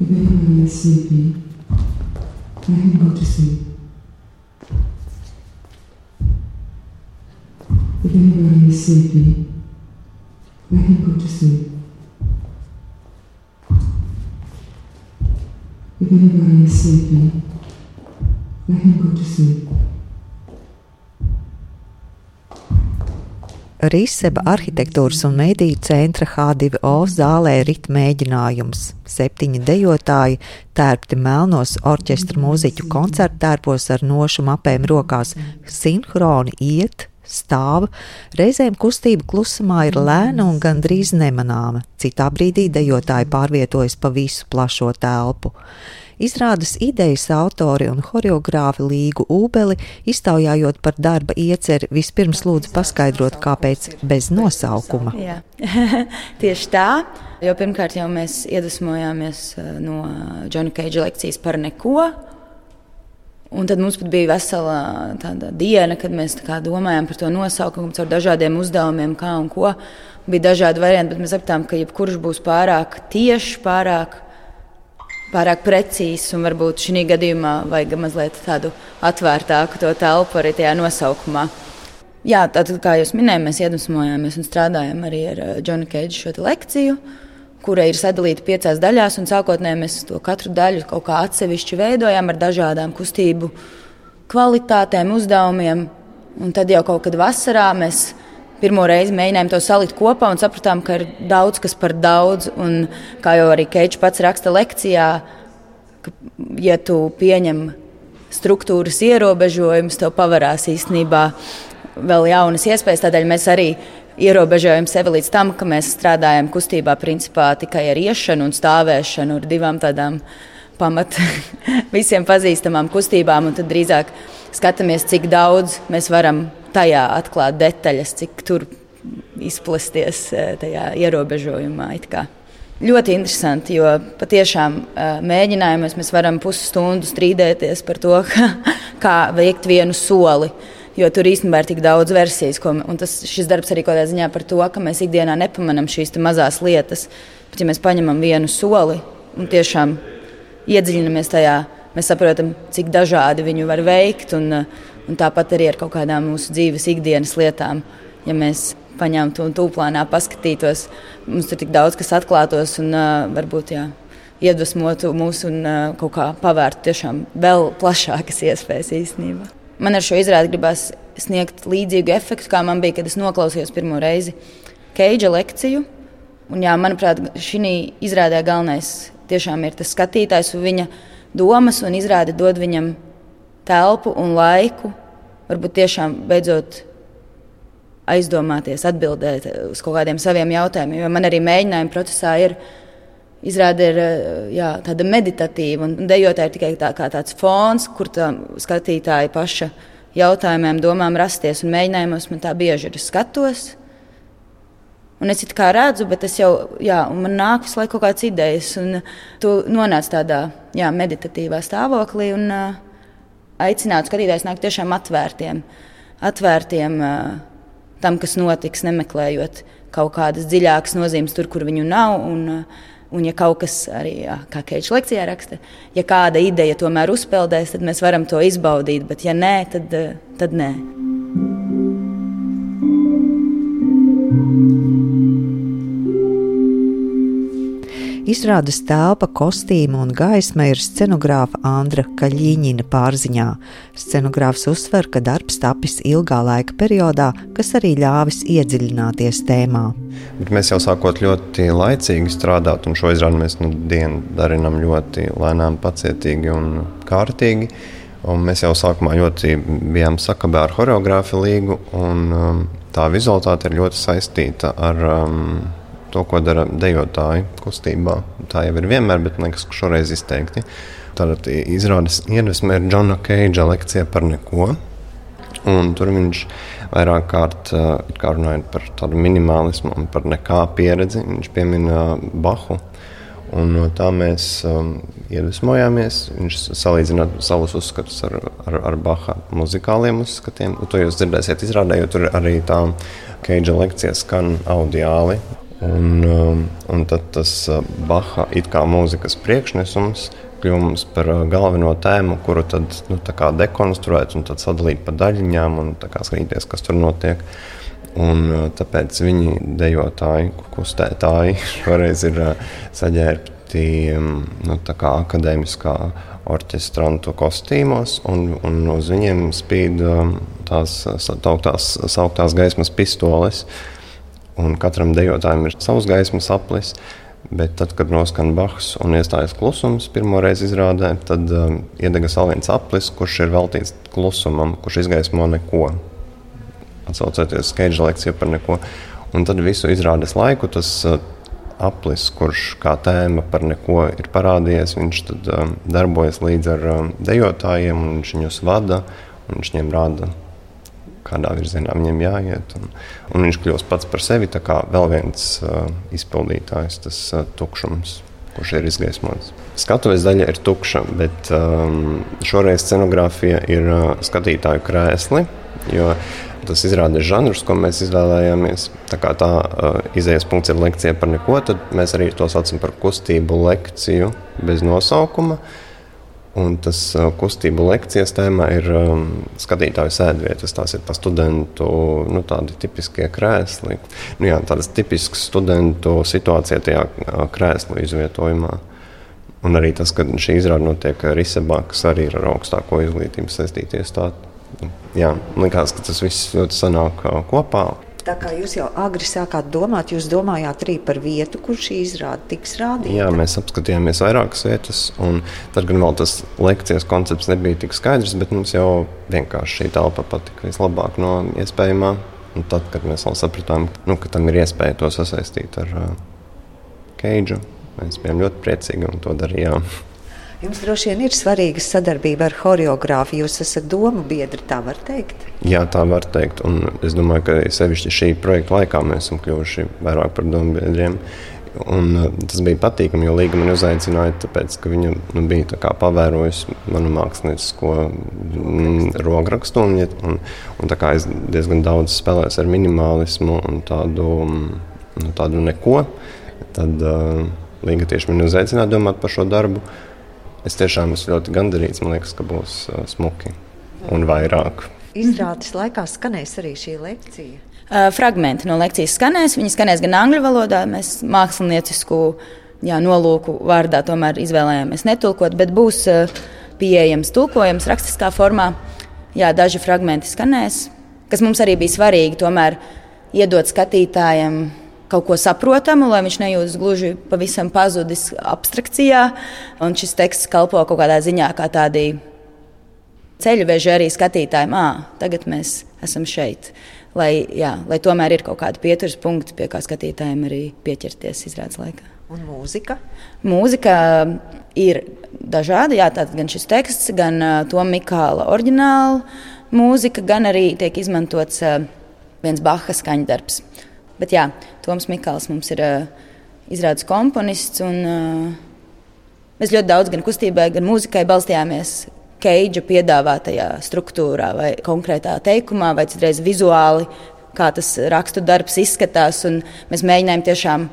If anybody is sleepy, let him go to sleep. If anybody is sleepy, let him go to sleep. If anybody is sleepy, let him go to sleep. Rīseba arhitektūras un mediju centra H2O zālē rit mēģinājums. Septiņi dejotāji, tērpti melnos orķestra mūziķu koncertu tērpos ar nošu mapēm rokās, sinhroni iet, stāv, reizēm kustība klusumā ir lēna un gandrīz nemanāma, citā brīdī dejotāji pārvietojas pa visu plašo telpu. Izrādes idejas autori un horeogrāfi Līgu Ūbeli, iztaujājot par darba ieceri, vispirms lūdzu paskaidrot, kāpēc bez nosaukuma. Jā. Tieši tā, jo pirmkārt jau mēs iedvesmojāmies eh, no Džona Keidža lekcijas par neko. Un tad mums bija vesela diena, kad mēs domājām par to nosaukumu, caur dažādiem uzdevumiem, kā un ko. Bija dažādi varianti, bet mēs sapratām, ka jebkurš būs pārāk tieši, pārāk pārāk precīzs, un varbūt šī gadījumā vajag mazliet tādu atvērtāku to telpu arī tajā nosaukumā. Jā, tātad, kā jau minēju, mēs iedvesmojāmies un strādājam arī ar Džona uh, Keidža šo lekciju, kura ir sadalīta piecās daļās. Sākotnēji mēs to katru daļu kaut kā atsevišķi veidojām ar dažādām kustību kvalitātēm, uzdevumiem. Un tad jau kaut kad vasarā mēs pirmo reizi mēģinājām to salikt kopā un sapratām, ka ir daudz kas par daudz. Un, kā jau arī Keits pats raksta lekcijā, ka, ja tu pieņem struktūras ierobežojumus, tev pavarās īstenībā vēl jaunas iespējas. Tādēļ mēs arī ierobežojam sevi līdz tam, ka mēs strādājam kustībā principā tikai ar iešanu un stāvēšanu, ar divām tādām pamat visiem pazīstamām kustībām, un tad drīzāk skatāmies, cik daudz mēs varam tajā atklāt detaļas, cik tur izplesties eh, tajā ierobežojumā. Ļoti interesanti, jo patiešām eh, mēģinājumos mēs varam pusstundu strīdēties par to, kā, kā veikt vienu soli. Jo tur īstenībā ir tik daudz versijas, ko, tas, šis darbs arī kādā ziņā par to, ka mēs ikdienā nepamanām šīs mazās lietas. Bet, ja mēs paņemam vienu soli un tiešām iedziļinamies tajā, mēs saprotam, cik dažādi viņu var veikt. Un, Un tāpat arī ar kaut kādām mūsu dzīves ikdienas lietām. Ja mēs paņemtu un tūplānā paskatītos, mums tur tik daudz kas atklātos un uh, varbūt jā, iedvesmotu mūs un uh, kaut kā pavērtu tiešām vēl plašākas iespējas īstenībā. Man ar šo izrādi gribās sniegt līdzīgu efektu, kā man bija, kad es noklausījos pirmo reizi Keidža lekciju. Un, jā, manuprāt, šī izrādē galvenais tiešām ir tas skatītājs un viņa domas, un izrāde dod viņam telpu un laiku, varbūt tiešām beidzot aizdomāties, atbildēt uz kaut kādiem saviem jautājumiem. Jo man arī mēģinājuma procesā ir izrāda ir jā, tāda meditatīva, un dejotāja ir tikai tā, tāds fons, kur tā skatītāja paša jautājumiem, domām rasties. Un mēģinājumos man tā bieži ir skatos. Un es kā redzu, bet es jau, jā, man nāk visu laiku kaut kādas idejas, un tu nonāc tādā jā, meditatīvā stāvoklī. Un, uh, aicinātu skatītājus nākt tiešām atvērtiem, atvērtiem uh, tam, kas notiks, nemeklējot kaut kādas dziļākas nozīmes tur, kur viņu nav. Un, uh, Un, ja kaut kas arī, jā, kā Keits lekcijā raksta, ja kāda ideja tomēr uzpeldēs, tad mēs varam to izbaudīt, bet ja nē, tad, tad nē. Izrādes telpa, kostīma un gaisma ir scenogrāfa Andra Kaļīņina pārziņā. Scenogrāfs uzsver, ka darbs tapis ilgā laika periodā, kas arī ļāvis iedziļināties tēmā. Bet mēs jau sākot ļoti laicīgi strādāt, un šo izrādi mēs nu dienu darinam ļoti lēnām, pacietīgi un kārtīgi. Un mēs jau sākumā ļoti bijām sakabē ar choreogrāfu līgu, un um, tā vizualitāte ir ļoti saistīta ar um, to, ko dara dejotāji kustībā. Tā jau ir vienmēr, bet liekas, ka šoreiz izteikti. Tātad izrādes iedvesma ir Džona Keidža lekcija par neko. Un tur viņš vairāk kārt kā runājot par tādu minimalismu un par nekā pieredzi. Viņš piemina Bahu. Un no tā mēs um, iedvesmojāmies. Viņš salīdzina savus uzskatus ar, ar, ar Baha muzikāliem uzskatiem. To jūs dzirdēsiet, izrādē, jo tur arī tā Keidža lekcija skan audiāli. Un, um, un tad tas uh, Baha it kā mūzikas priekšnesums kļuva mums par uh, galveno tēmu, kuru tad nu, dekonstruēt un sadalīt pa daļiņām un skatīties, kas tur notiek. Un, uh, tāpēc viņi dejotāji, kustētāji šoreiz ir saģērbti um, nu, akadēmiskā orķestrantu kostīmos, un, un uz viņiem spīd um, tās sauktās, sauktās gaismas pistoles. Un katram dejotājam ir savs gaismas aplis. Bet tad, kad noskan Bahs un iestājas klusums, pirmo reizi izrādē, tad um, iedegas vēl viens aplis, kurš ir veltīts klusumam, kurš izgaismo neko. Atcaucoties Keidža lekciju par neko. Un tad visu izrādes laiku tas uh, aplis, kurš kā tēma par neko ir parādījies, viņš tad, um, darbojas līdz ar um, dejotājiem, un viņš viņus vada un viņš viņiem rāda, kādā virzienā viņiem jāiet. Un, un viņš kļūst pats par sevi vēl viens uh, izpildītājs, tas uh, tukšums, kurš ir izgaismots. Skatuves daļa ir tukša, bet um, šoreiz scenogrāfija ir uh, skatītāju krēsli. Tas izrādes žanrs, ko mēs izvēlējāmies. Tā kā tā uh, izējas punkts ir lekcija par neko, tad mēs arī to saucam par kustību lekciju bez nosaukuma. Un tas uh, kustību lekcijas tēma ir um, skatītāju sēdvietas. Tās ir pa studentu nu, tādi tipiskie krēsli. Nu, jā, tādas tipiskas studentu situācija tajā uh, krēslu izvietojumā. Un arī tas, ka šī izrāde notiek Risebā, kas arī ir ar augstāko izglītību saistīties. Tā jā, likās, ka tas viss ļoti sanāk kopā. Tā kā jūs jau agri sākāt domāt, jūs domājāt arī par vietu, kur šī izrāde tiks rādīta? Jā, mēs apskatījāmies vairākas vietas, un tad gan vēl tas lekcijas koncepts nebija tik skaidrs, bet mums jau vienkārši šī telpa patika vislabāk no iespējamā. Un tad, kad mēs vēl sapratām, nu, ka tam ir iespēja to sasaistīt ar uh, Keidžu, mēs bijām ļoti priecīgi un to darījām. Jums droši vien ir svarīga sadarbība ar choreogrāfu. Jūs esat domu biedri, tā var teikt. Jā, tā var teikt. Un es domāju, ka sevišķi šī projekta laikā mēs esam kļuvuši vairāk par domu biedriem. Un, uh, tas bija patīkami, jo Līga man uzaicināja, tāpēc, ka viņa nu, bija pavērojusi manu māksliniecisko mm, rokrakstu. Un, un, un es diezgan daudz spēlēju ar minimālismu un tādu, mm, nu, tādu neko, tad uh, Līga tieši man uzaicināja domāt par šo darbu. Es tiešām esmu ļoti gandarīts. Man liekas, ka būs uh, smuki un vairāk. Izrādes laikā skanēs arī šī lekcija. Uh, fragmenti no lekcijas skanēs. Viņi skanēs gan angļu valodā, mēs māksliniecisku jā, nolūku vārdā tomēr izvēlējāmies netulkot, bet būs uh, pieejams tulkojums rakstiskā formā. Jā, daži fragmenti skanēs, kas mums arī bija svarīgi tomēr iedot skatītājiem kaut ko saprotamu, lai viņš nejūtas gluži pavisam pazudis abstrakcijā. Un šis teksts kalpo kaut kādā ziņā kā tādi ceļveži arī skatītājiem. Ah, tagad mēs esam šeit. Lai, jā, lai tomēr ir kaut kādi pieturas punkti, pie kā skatītājiem arī pieķerties izrādes laikā. Un mūzika? Mūzika ir dažāda. Jā, tātad gan šis teksts, gan uh, to Mikāla oriģināla mūzika, gan arī tiek izmantots uh, viens Baha skaņdarbs. Bet jā, Toms Mikls mums ir uh, izrādes komponists. Un, uh, mēs ļoti daudz gan kustībai, gan mūzikai balstījāmies Keidža piedāvātajā struktūrā, vai konkrētā teikumā, vai citreiz vizuāli, kā tas rakstu darbs izskatās. Mēs mēģinājām tiešām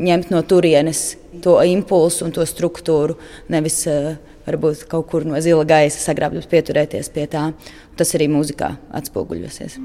ņemt no turienes to impulsu un to struktūru, nevis uh, varbūt kaut kur no zila gaisa sagrābt, bet pieturēties pie tā. Tas arī mūzikā atspoguļosies.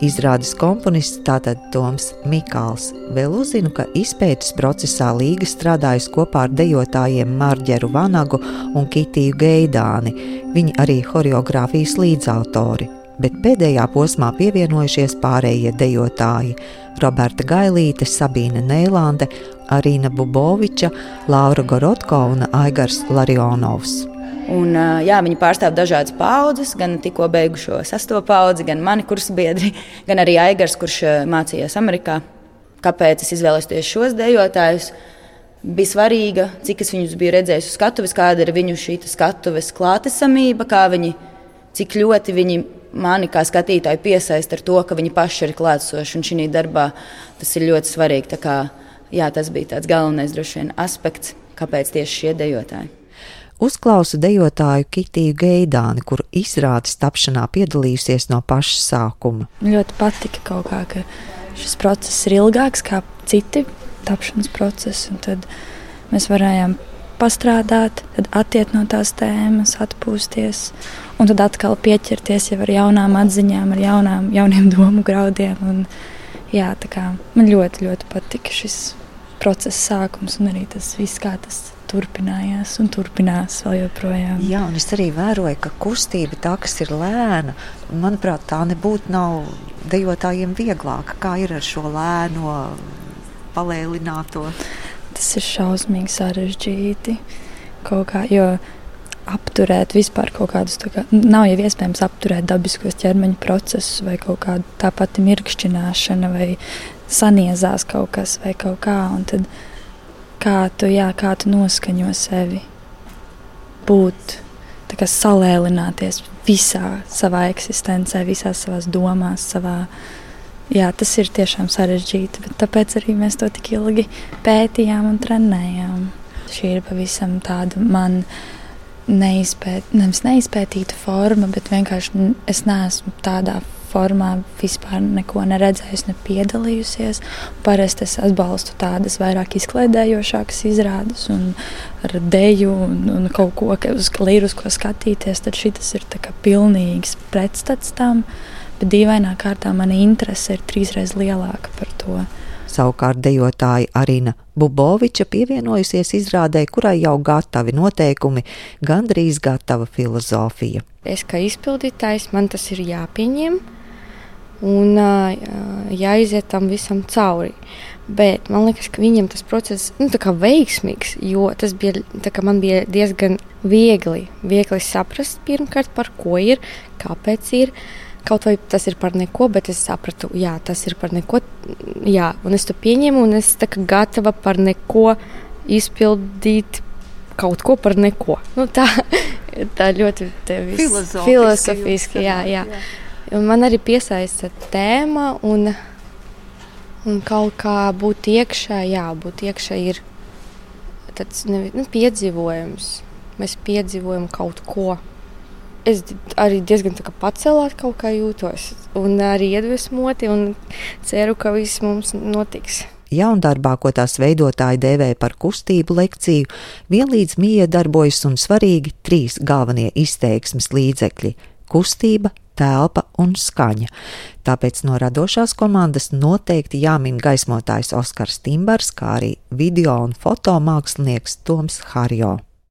Izrādes komponists tātad Toms Mikls. Vēl uzzinu, ka izpētes procesā Līga strādājusi kopā ar dejotājiem Marģeru Vanagu un Kitiju Geidāni. Viņi arī choreogrāfijas līdzautori. Bet pēdējā posmā pievienojušies pārējie dejotāji - Roberta Gailīte, Sabīne Neilande, Arīna Buboviča, Laura Gorotko un Aigars Larionovs. Un, jā, viņi pārstāv dažādas paudzes, gan tikko beigušo sesto paudzi, gan mani kursabiedri, gan arī Aigars, kurš mācījās Amerikā. Kāpēc es izvēlējos tieši šos dejotājus? Bija svarīga, cik es viņus biju redzējis uz skatuves, kāda ir viņu šī skatuves klātesamība, kā viņi, cik ļoti viņi mani kā skatītāju piesaista ar to, ka viņi paši ir klātsoši. Un šī darbā tas ir ļoti svarīgi. Kā, jā, tas bija tāds galvenais droši vien aspekts, kāpēc tieši šie dejotāji. Uzklausu dejotāju Kitiju Geidāni, kuru izrādes tapšanā piedalījusies no paša sākuma. Ļoti patika kaut kā, ka šis process ir ilgāks kā citi tapšanas procesi, un tad mēs varējām pastrādāt, tad attiekt no tās tēmas, atpūsties, un tad atkal pieķerties jau ar jaunām atziņām, ar jaunām, jauniem domu graudiem. Un, jā, kā, man ļoti, ļoti patika šis procesa sākums un arī tas viss, kā tas turpinājās un turpinās vēl joprojām. Jā, un es arī vēroju, ka kustība tā, kas ir lēna, manuprāt, tā nebūtu nav dejotājiem vieglāka. Kā ir ar šo lēno, palēlināto? Tas ir šausmīgi sarežģīti kaut kā, jo apturēt vispār kaut kādus kā, nav jau iespējams apturēt dabiskos ķermeņa procesus vai kaut kādu tā pati mirkšķināšana vai saniezās kaut kas vai kaut kā. Un tad, kā tu, jā, kā tu noskaņo sevi, būt, kā salēlināties visā savā eksistencē, visās savās domās, savā. Jā, tas ir tiešām sarežģīti, bet tāpēc arī mēs to tik ilgi pētījām un trenējām. Šī ir pavisam tāda man neizpēt, neizpētīta forma, bet vienkārši es neesmu tādā formā vispār neko neredzējusi, ne piedalījusies. Parasti es atbalstu tādas vairāk izklaidējošākas izrādes, un ar deju un, un kaut ko, uz līru, uz ko skatīties. Tad šis ir pilnīgs pretstats tam, bet dīvainā kārtā mana interese ir trīsreiz lielāka par to. Savukārt dejotāja Arina Buboviča pievienojusies izrādē, kurai jau gatavi noteikumi, gandrīz gatava filozofija. Es kā izpildītājs man tas ir jāpieņem un jāiziet tam visam cauri. Bet man liekas, ka viņam tas process nu, ir veiksmīgs, jo tas bija, man bija diezgan viegli, viegli saprast, pirmkārt, par ko ir, kāpēc ir. Kaut vai tas ir par neko, bet es sapratu, jā, tas ir par neko. Jā, un es to pieņemu, un es esmu gatava par neko izpildīt kaut ko par neko. Nu, tā, tā ļoti filozofiski. filozofiski jā, jā. jā. Man arī piesaista tēma, un, un kaut kā būt iekšā, jā, būt iekšā ir tāds nu, piedzīvojums. Mēs piedzīvojam kaut ko. Es arī diezgan pacelāt kaut kā jūtos, un arī iedvesmoti, un ceru, ka viss mums notiks jaundarbā, ko tās veidotāji dēvē par kustību lekciju, vienlīdz miedarbojas un svarīgi trīs galvenie izteiksmes līdzekļi - kustība, telpa un skaņa. Tāpēc no radošās komandas noteikti jāmin gaismotājs Oskars Timbars, kā arī video un fotomākslinieks Toms Harjo.